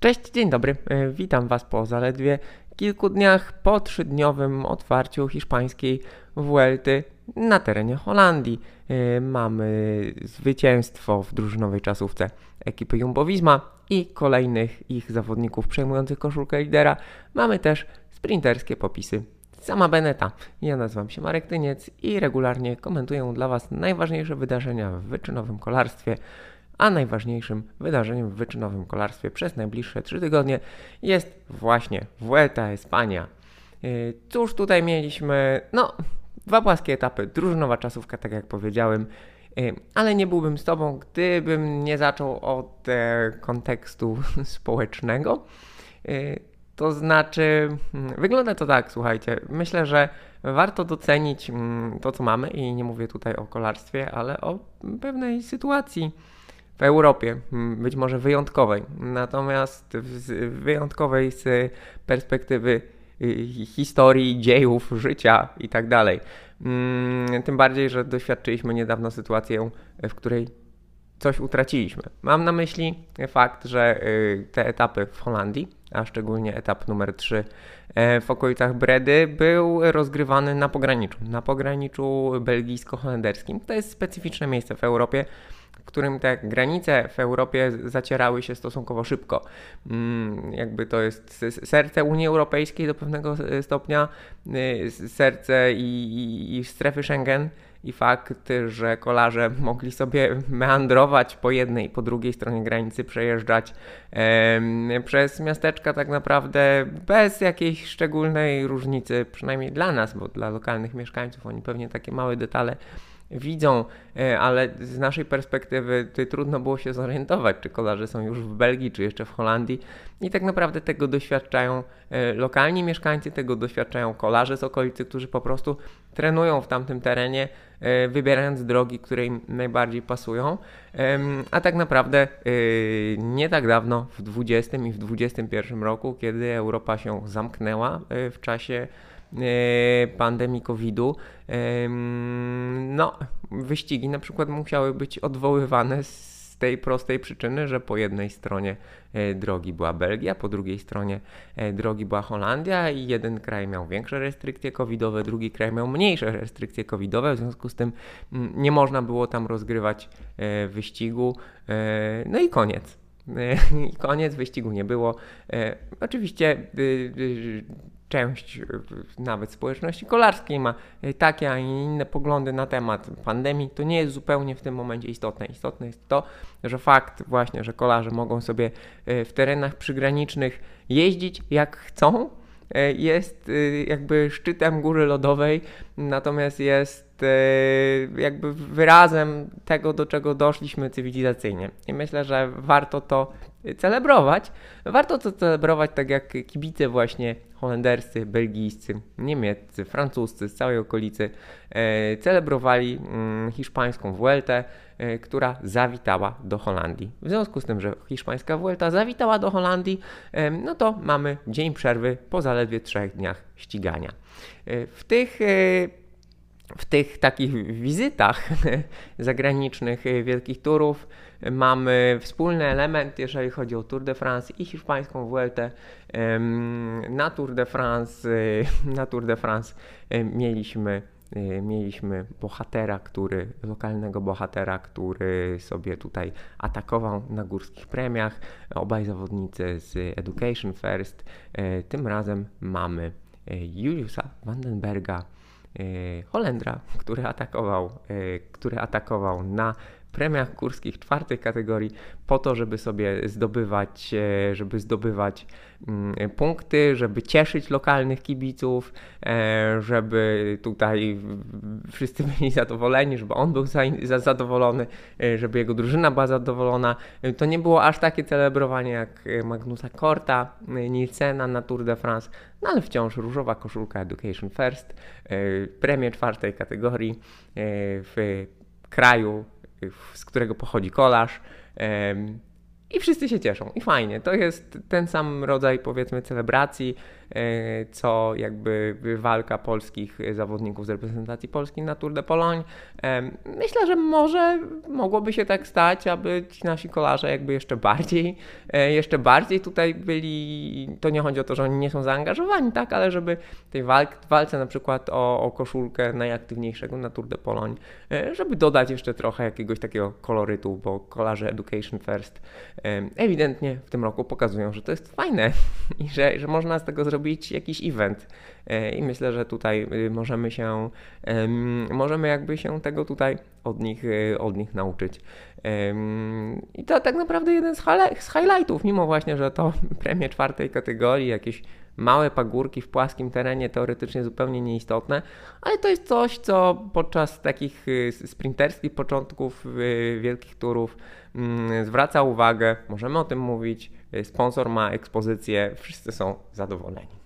Cześć, dzień dobry. E, Witam Was po zaledwie kilku dniach po trzydniowym otwarciu hiszpańskiej Vuelty na terenie Holandii. E, Mamy zwycięstwo w drużynowej czasówce ekipy Jumbo-Visma i kolejnych ich zawodników przejmujących koszulkę lidera. Mamy też sprinterskie popisy sama Beneta. Ja nazywam się Marek Tyniec i regularnie komentuję dla Was najważniejsze wydarzenia w wyczynowym kolarstwie a najważniejszym wydarzeniem w wyczynowym kolarstwie przez najbliższe 3 tygodnie jest właśnie Vuelta Espania. Yy, Cóż tutaj mieliśmy? No, dwa płaskie etapy, drużynowa czasówka, tak jak powiedziałem, yy, ale nie byłbym z Tobą, gdybym nie zaczął od e, kontekstu społecznego. Yy, To znaczy, mm, wygląda to tak, słuchajcie, myślę, że warto docenić mm, to, co mamy i nie mówię tutaj o kolarstwie, ale o pewnej sytuacji w Europie, być może wyjątkowej, natomiast wyjątkowej z perspektywy y, historii, dziejów, życia i tak. Mm, Tym bardziej, że doświadczyliśmy niedawno sytuację, w której coś utraciliśmy. Mam na myśli fakt, że y, te etapy w Holandii, a szczególnie etap numer 3 e, w okolicach Bredy, był rozgrywany na pograniczu, na pograniczu belgijsko-holenderskim. To jest specyficzne miejsce w Europie w którym te granice w Europie zacierały się stosunkowo szybko. Mm, Jakby to jest serce Unii Europejskiej do pewnego stopnia, y, serce i, i, strefy Schengen i fakt, że kolarze mogli sobie meandrować po jednej i po drugiej stronie granicy, przejeżdżać em, przez miasteczka tak naprawdę bez jakiejś szczególnej różnicy, przynajmniej dla nas, bo dla lokalnych mieszkańców oni pewnie takie małe detale widzą, e, ale z naszej perspektywy trudno było się zorientować, czy kolarze są już w Belgii, czy jeszcze w Holandii. I tak naprawdę tego doświadczają e, lokalni mieszkańcy, tego doświadczają kolarze z okolicy, którzy po prostu trenują w tamtym terenie, e, wybierając drogi, które im najbardziej pasują. A tak naprawdę nie tak dawno, w 20 i w 21 roku, kiedy Europa się zamknęła w czasie pandemii COVID-u, no, wyścigi na przykład musiały być odwoływane z tej prostej przyczyny, że po jednej stronie e, drogi była Belgia, po drugiej stronie e, drogi była Holandia i jeden kraj miał większe restrykcje covidowe, drugi kraj miał mniejsze restrykcje covidowe, w związku z tym mm, nie można było tam rozgrywać e, wyścigu. E, No i koniec. E, koniec, wyścigu nie było. E, Oczywiście y, y, część y, nawet społeczności kolarskiej ma y, takie, a inne poglądy na temat pandemii. To nie jest zupełnie w tym momencie istotne. Istotne jest to, że fakt właśnie, że kolarze mogą sobie y, w terenach przygranicznych jeździć jak chcą, jest jakby szczytem góry lodowej, natomiast jest jakby wyrazem tego, do czego doszliśmy cywilizacyjnie. I myślę, że warto to celebrować. Warto to celebrować tak jak kibice właśnie holenderscy, belgijscy, niemieccy, francuscy z całej okolicy e, celebrowali mm, hiszpańską Vueltę, e, która zawitała do Holandii. W związku z tym, że hiszpańska Vuelta zawitała do Holandii, e, no to mamy dzień przerwy po zaledwie trzech dniach ścigania. E, w tych e, w tych takich wizytach zagranicznych e, wielkich turów mamy wspólny element, jeżeli chodzi o Tour de France i hiszpańską Vueltę. Na Tour de France, na Tour de France mieliśmy mieliśmy bohatera, który, lokalnego bohatera, który sobie tutaj atakował na górskich premiach. Obaj zawodnicy z Education First. E, Tym razem mamy e, Juliusa Vandenberga, e, Holendra, który atakował, który atakował na premiach górskich czwartej kategorii po to, żeby sobie zdobywać, e, żeby zdobywać mm, punkty, żeby cieszyć lokalnych kibiców, e, żeby tutaj wszyscy byli zadowoleni, żeby on był za, za, zadowolony, e, żeby jego drużyna była zadowolona. To nie było aż takie celebrowanie jak Magnusa Korta, Nielsena na Tour de France, no ale wciąż różowa koszulka Education First, premię czwartej kategorii w kraju, z którego pochodzi kolarz. i wszyscy się cieszą i fajnie. To jest ten sam rodzaj powiedzmy celebracji, co jakby walka polskich zawodników z reprezentacji Polski na Tour de Pologne. E, myślę, że może mogłoby się tak stać, aby ci nasi kolarze jakby jeszcze bardziej, e, jeszcze bardziej tutaj byli, to nie chodzi o to, że oni nie są zaangażowani, tak, ale żeby tej walk, walce na przykład o, o koszulkę najaktywniejszego na Tour de Pologne, żeby dodać jeszcze trochę jakiegoś takiego kolorytu, bo kolarze Education First ewidentnie w tym roku pokazują, że to jest fajne i że, że można z tego zrobić jakiś event. E, I myślę, że tutaj y, możemy się, możemy jakby się tego tutaj od nich, y, od nich nauczyć. I to tak naprawdę jeden z, highlightów, mimo właśnie, że to premie czwartej kategorii, jakieś małe pagórki w płaskim terenie teoretycznie zupełnie nieistotne, ale to jest coś, co podczas takich y, sprinterskich początków wielkich turów mm, zwraca uwagę, możemy o tym mówić, sponsor ma ekspozycję, wszyscy są zadowoleni.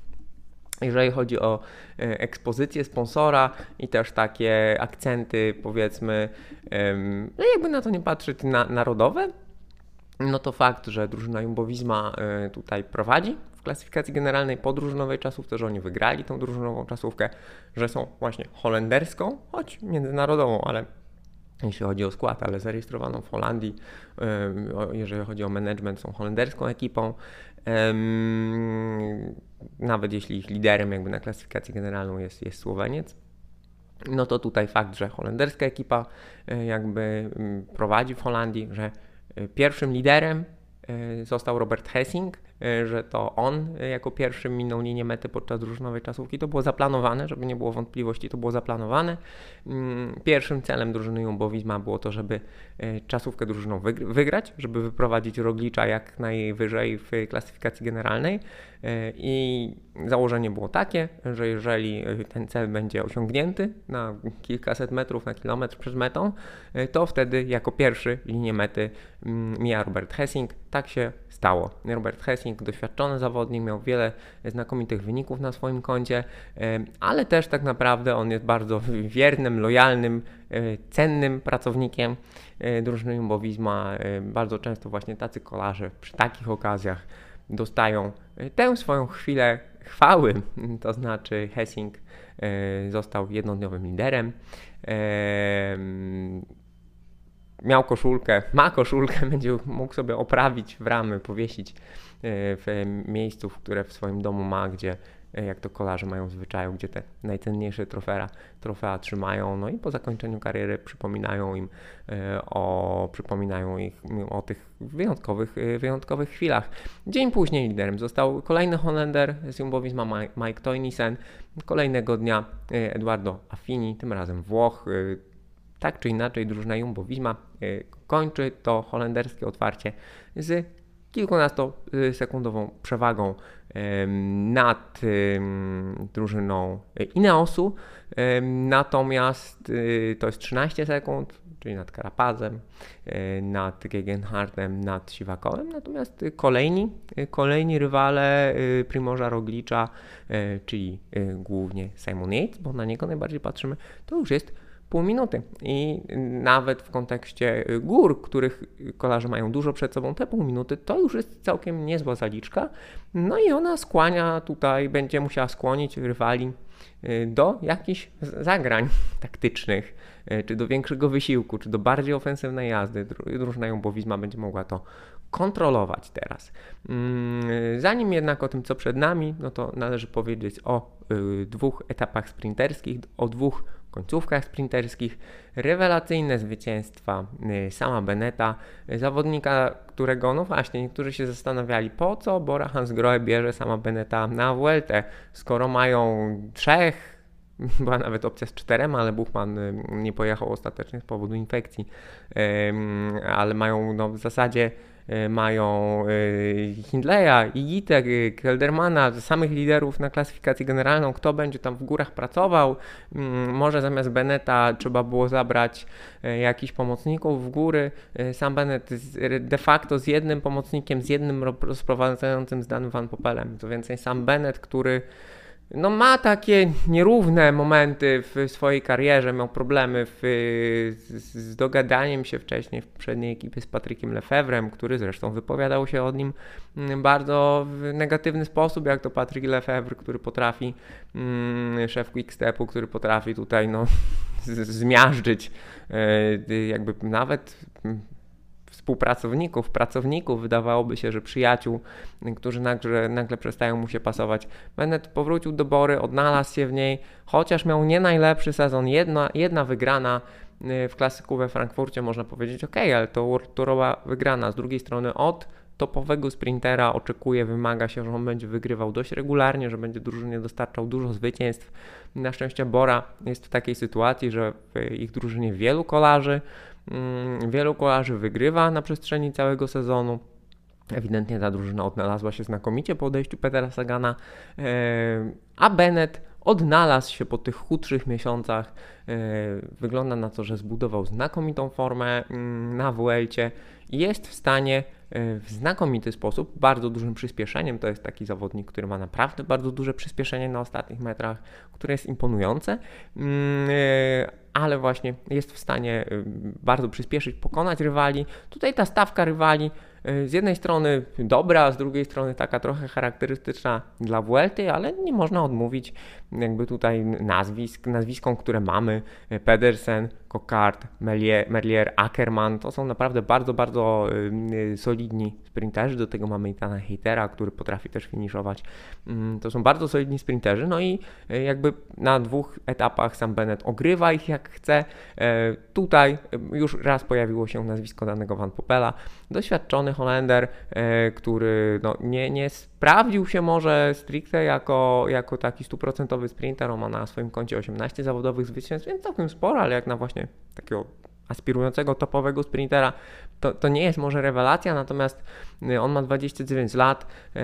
Jeżeli chodzi o ekspozycję sponsora i też takie akcenty, powiedzmy, no jakby na to nie patrzeć, na, narodowe, no to fakt, że drużyna Jumbo-Visma e, tutaj prowadzi klasyfikacji generalnej podróżnowej czasówce, że oni wygrali tą drużynową czasówkę, że są właśnie holenderską, choć międzynarodową, ale jeśli chodzi o skład, ale zarejestrowaną w Holandii, jeżeli chodzi o management, są holenderską ekipą. Nawet jeśli ich liderem jakby na klasyfikacji generalną jest, jest Słoweniec, no to tutaj fakt, że holenderska ekipa e, jakby prowadzi w Holandii, że e, pierwszym liderem e, został Robert Hessing, że to on e, jako pierwszy minął linię mety podczas drużynowej czasówki. To było zaplanowane, żeby nie było wątpliwości, to było zaplanowane. Mm, pierwszym celem drużyny Jumbo Visma było to, żeby e, czasówkę drużyną wygrać, żeby wyprowadzić Roglicza jak najwyżej w klasyfikacji generalnej i założenie było takie, że jeżeli ten cel będzie osiągnięty na kilkaset metrów, na kilometr przed metą, to wtedy jako pierwszy linię mety mm, mija Robert Hessing. Tak się stało. Robert Hessing, doświadczony zawodnik, miał wiele znakomitych wyników na swoim koncie, ale też tak naprawdę on jest bardzo wiernym, lojalnym, e, cennym pracownikiem e, drużyny Jumbo Visma. E, bardzo często właśnie tacy kolarze przy takich okazjach dostają tę swoją chwilę chwały, to znaczy Hessing został jednodniowym liderem miał koszulkę, ma koszulkę, będzie mógł sobie oprawić w ramy, powiesić e, w miejscu, które w swoim domu ma, gdzie e, jak to kolarze mają w zwyczaju, gdzie te najcenniejsze trofea, trofea trzymają, no i po zakończeniu kariery przypominają im e, o, przypominają ich o tych wyjątkowych, wyjątkowych chwilach. Dzień później liderem został kolejny Holender z Jumbo-Visma Mike Toynisen, kolejnego dnia Eduardo Affini, tym razem Włoch, tak czy inaczej drużyna Jumbo-Visma kończy to holenderskie otwarcie z kilkunastosekundową przewagą nad drużyną Ineosu. Natomiast y, to jest 13 sekund, czyli nad Karapazem, nad Gegenhardtem, nad Siwakowem. Natomiast kolejni, kolejni rywale Primorza Roglicza, czyli głównie Simon Yates, bo na niego najbardziej patrzymy, to już jest pół minuty. I nawet w kontekście gór, których kolarze mają dużo przed sobą, te pół minuty to już jest całkiem niezła zaliczka. No i ona skłania tutaj, będzie musiała skłonić rywali y, do jakichś zagrań taktycznych, y, czy do większego wysiłku, czy do bardziej ofensywnej jazdy. Drużyna Jumbowizma będzie mogła to kontrolować teraz. Mm, zanim jednak o tym, co przed nami, no to należy powiedzieć o y, dwóch etapach sprinterskich, o dwóch końcówkach sprinterskich. Rewelacyjne zwycięstwa y, sama Beneta, zawodnika, którego, no właśnie, niektórzy się zastanawiali, po co Bora Hansgrohe bierze sama Beneta na Vueltę, skoro mają trzech była nawet opcja z czterema, ale Buchman y, nie pojechał ostatecznie z powodu infekcji. Ale mają no, w zasadzie mają e, Hindleya, Igitek, e, Keldermana, samych liderów na klasyfikację generalną, kto będzie tam w górach pracował. Mm, może zamiast Beneta trzeba było zabrać jakichś pomocników w góry. Sam Bennett de facto z jednym pomocnikiem, z jednym rozprowadzającym z Dan Van Popelem. To więcej sam Bennett, który no ma takie nierówne momenty w swojej karierze, miał problemy w, z, z, dogadaniem się wcześniej w przedniej ekipie z Patrykiem Lefevrem, który zresztą wypowiadał się o nim mm, bardzo w negatywny sposób, jak to Patryk Lefevre, który potrafi, mm, szef Quickstepu, który potrafi tutaj no, zmiażdżyć e, jakby nawet współpracowników, pracowników, wydawałoby się, że przyjaciół, którzy nagle, nagle przestają mu się pasować. Bennett powrócił do Bory, odnalazł się w niej, chociaż miał nie najlepszy sezon, jedna, jedna wygrana y, w klasyku we Frankfurcie, można powiedzieć, ok, ale to World wygrana. Z drugiej strony od topowego sprintera oczekuje, wymaga się, że on będzie wygrywał dość regularnie, że będzie drużynie dostarczał dużo zwycięstw. Na szczęście Bora jest w takiej sytuacji, że w ich drużynie wielu kolarzy, wielu kolarzy wygrywa na przestrzeni całego sezonu. Ewidentnie ta drużyna odnalazła się znakomicie po odejściu Petera Sagana, e, a Bennett odnalazł się po tych chudszych miesiącach. E, wygląda na to, że zbudował znakomitą formę mm, na Vuelcie i jest w stanie e, w znakomity sposób, bardzo dużym przyspieszeniem, to jest taki zawodnik, który ma naprawdę bardzo duże przyspieszenie na ostatnich metrach, które jest imponujące, mm, ale właśnie jest w stanie bardzo przyspieszyć, pokonać rywali. Tutaj ta stawka rywali z jednej strony dobra, z drugiej strony taka trochę charakterystyczna dla Vuelty, ale nie można odmówić jakby tutaj nazwisk, nazwiskom, które mamy, Pedersen, Cockart, Merlier, Merlier, Ackermann, to są naprawdę bardzo, bardzo y, solidni sprinterzy, do tego mamy Itana Heitera, który potrafi też finiszować, mm, to są bardzo solidni sprinterzy, no i y, jakby na dwóch etapach sam Bennett ogrywa ich jak chce, e, tutaj już raz pojawiło się nazwisko danego Van Popela, doświadczony Holender, e, który no, nie, nie sprawdził się może stricte jako, jako taki stuprocentowy sprinter, on ma na swoim koncie 18 zawodowych zwycięstw, więc całkiem sporo, ale jak na właśnie takiego aspirującego topowego sprintera, to, to nie jest może rewelacja, natomiast y, on ma 29 lat yy,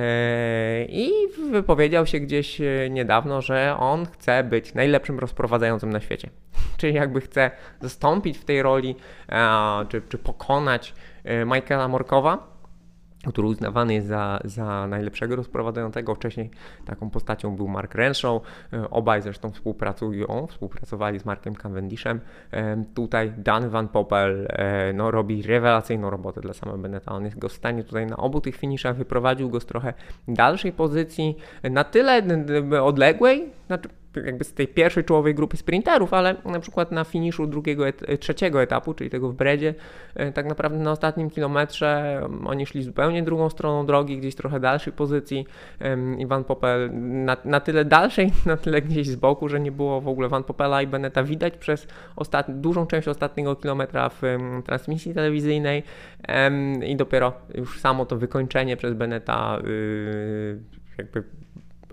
i wypowiedział się gdzieś y, niedawno, że on chce być najlepszym rozprowadzającym na świecie. Czyli jakby chce zastąpić w tej roli, czy, czy pokonać Michaela Morkowa, który uznawany jest za, za najlepszego rozprowadzającego. Wcześniej taką postacią był Mark Renshaw. E, obaj zresztą współpracują, współpracowali z Markiem Cavendishem. E, tutaj Dan Van Poppel e, no, robi rewelacyjną robotę dla samego Beneta. On jest go w stanie tutaj na obu tych finiszach wyprowadził go z trochę dalszej pozycji, na tyle odległej, znaczy jakby z tej pierwszej czołowej grupy sprinterów, ale na przykład na finiszu drugiego, trzeciego etapu, czyli tego w Bredzie, e, tak naprawdę na ostatnim kilometrze mm, oni szli zupełnie drugą stroną drogi, gdzieś trochę dalszej pozycji. Iwan Popel na, na tyle dalszej, na tyle gdzieś z boku, że nie było w ogóle Van Popela i Beneta widać przez dużą część ostatniego kilometra w transmisji telewizyjnej i dopiero już samo to wykończenie przez Beneta yy, jakby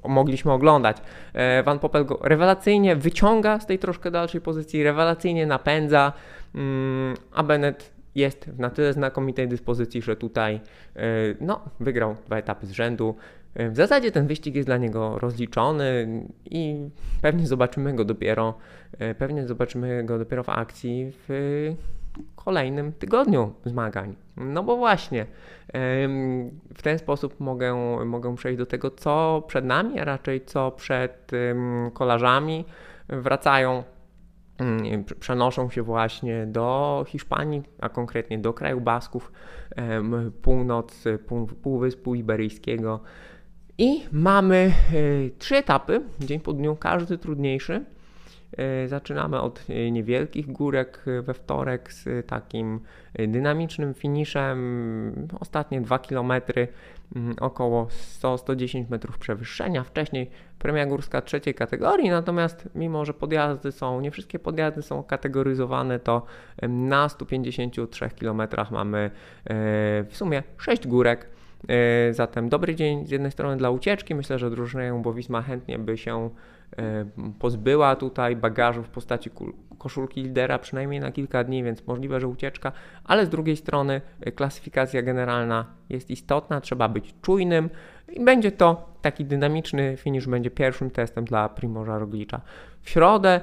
mogliśmy oglądać. E, Van Poppel go rewelacyjnie wyciąga z tej troszkę dalszej pozycji, rewelacyjnie napędza, mm, a Bennett jest w na tyle znakomitej dyspozycji, że tutaj e, no, wygrał dwa etapy z rzędu. E, w zasadzie ten wyścig jest dla niego rozliczony i pewnie zobaczymy go dopiero, pewnie zobaczymy go dopiero w akcji w kolejnym tygodniu zmagań. No bo właśnie w ten sposób mogę, mogę przejść do tego, co przed nami, a raczej co przed kolarzami. Wracają, przenoszą się właśnie do Hiszpanii, a konkretnie do kraju Basków, północ, Półwyspu Iberyjskiego. I mamy e, trzy etapy, dzień po dniu, każdy trudniejszy. E, zaczynamy od e, niewielkich górek e, we wtorek z takim dynamicznym finiszem. Ostatnie 2 km, mm, około 100-110 metrów przewyższenia. Wcześniej premia górska trzeciej kategorii, natomiast mimo, że podjazdy są, nie wszystkie podjazdy są kategoryzowane, to na 153 km mamy w sumie 6 górek. Zatem dobry dzień z jednej strony dla ucieczki. Myślę, że drużyna Jumbo-Visma chętnie by się pozbyła tutaj bagażu w postaci koszulki lidera przynajmniej na kilka dni, więc możliwe, że ucieczka, ale z drugiej strony e, klasyfikacja generalna jest istotna, trzeba być czujnym i będzie to taki dynamiczny finish, będzie pierwszym testem dla Primorza Roglicza. W środę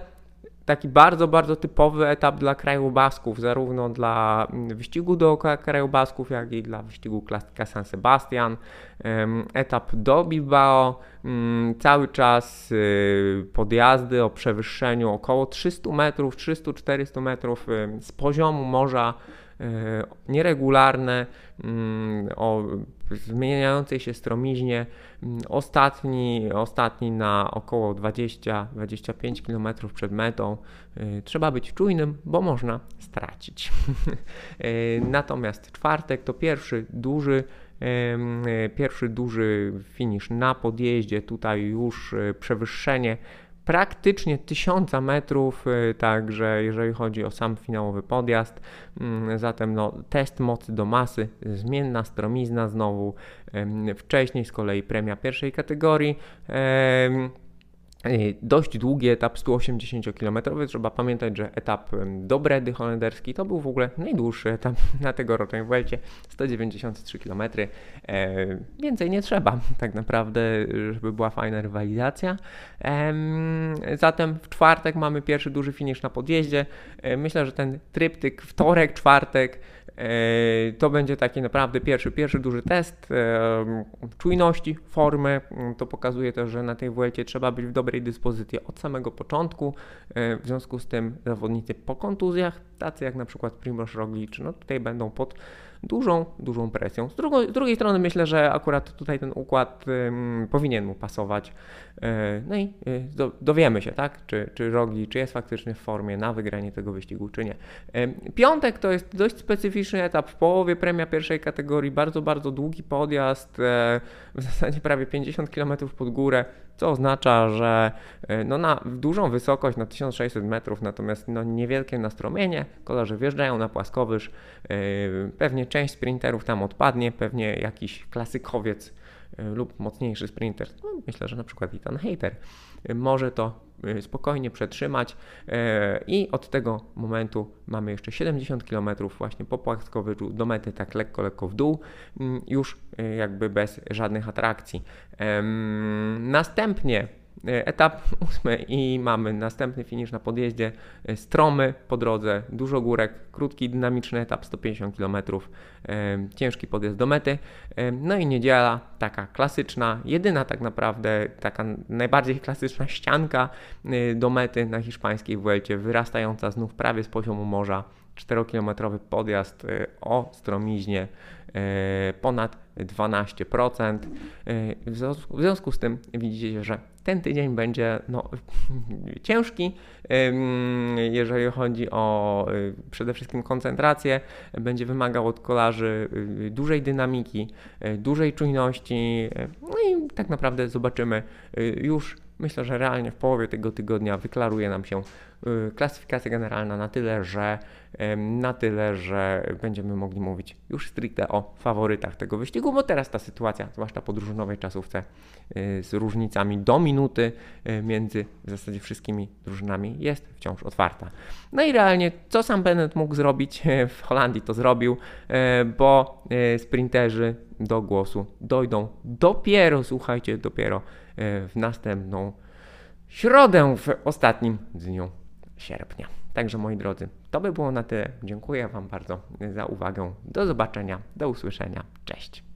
taki bardzo, bardzo typowy etap dla krajobasków, zarówno dla mm, wyścigu dookoła krajobasków, jak i dla wyścigu klasyka San Sebastian. Etap do Bilbao, mm, cały czas y, podjazdy o przewyższeniu około 300 metrów, 300-400 metrów z poziomu morza y, nieregularne, mm, o zmieniającej się stromiźnie. Mm, ostatni, ostatni na około 20-25 km przed metą. Y, trzeba być czujnym, bo można stracić. Y, natomiast czwartek to pierwszy duży pierwszy duży finisz na podjeździe, tutaj już przewyższenie praktycznie 1000 metrów, y, także jeżeli chodzi o sam finałowy podjazd, mm, zatem no, test mocy do masy, zmienna stromizna znowu, wcześniej z kolei premia pierwszej kategorii. Y, dość długi etap 180-km. Trzeba pamiętać, że etap do Bredy holenderski to był w ogóle najdłuższy etap na tegorocznej Welcie 193 km. E, więcej nie trzeba tak naprawdę, żeby była fajna rywalizacja. E, zatem w czwartek mamy pierwszy duży finisz na podjeździe. E, myślę, że ten tryptyk wtorek, czwartek E, to będzie taki naprawdę pierwszy, pierwszy duży test e, czujności, formy. To pokazuje też, że na tej WLT trzeba być w dobrej dyspozycji od samego początku. E, w związku z tym zawodnicy po kontuzjach, tacy jak na przykład Primoz Roglic, no tutaj będą pod dużą, dużą presją. Z, drugo, z drugiej strony myślę, że akurat tutaj ten układ ym, powinien mu pasować. Yy, no i yy, do, dowiemy się, tak, czy, czy Rogli, czy jest faktycznie w formie na wygranie tego wyścigu, czy nie. Yy, piątek to jest dość specyficzny etap, w połowie premia pierwszej kategorii, bardzo, bardzo długi podjazd, w zasadzie prawie 50 km pod górę, co oznacza, że no na dużą wysokość, na 1600 metrów, natomiast no niewielkie nastromienie, kolarze wjeżdżają na płaskowyż, pewnie część sprinterów tam odpadnie, pewnie jakiś klasykowiec lub mocniejszy sprinter, no myślę, że na przykład Ethan Hater, e, może to e, spokojnie przetrzymać i od tego momentu mamy jeszcze 70 km właśnie po płaskowyczu do mety tak lekko, lekko w dół, mm, już jakby bez żadnych atrakcji. Następnie etap ósmy i mamy następny finisz na podjeździe. E, stromy po drodze, dużo górek, krótki, dynamiczny etap 150 km, e, ciężki podjazd do mety. No i niedziela, taka klasyczna, jedyna tak naprawdę, taka najbardziej klasyczna ścianka do mety na hiszpańskiej Vuelcie, wyrastająca znów prawie z poziomu morza. 4-kilometrowy podjazd o stromiźnie ponad 12%. W związku z tym widzicie, że ten tydzień będzie no, ciężki, jeżeli chodzi o y, przede wszystkim koncentrację. Będzie wymagał od kolarzy y, dużej dynamiki, y, dużej czujności. No i tak naprawdę zobaczymy już myślę, że realnie w połowie tego tygodnia wyklaruje nam się klasyfikacja generalna na tyle, że na tyle, że będziemy mogli mówić już stricte o faworytach tego wyścigu, bo teraz ta sytuacja, zwłaszcza po drużynowej czasówce z różnicami do minuty między w zasadzie wszystkimi drużynami jest wciąż otwarta. No i realnie, co sam Bennett mógł zrobić w Holandii, to zrobił, bo sprinterzy do głosu dojdą dopiero, słuchajcie, dopiero w następną środę w ostatnim dniu sierpnia. Także moi drodzy, to by było na tyle. Dziękuję Wam bardzo za uwagę. Do zobaczenia, do usłyszenia. Cześć.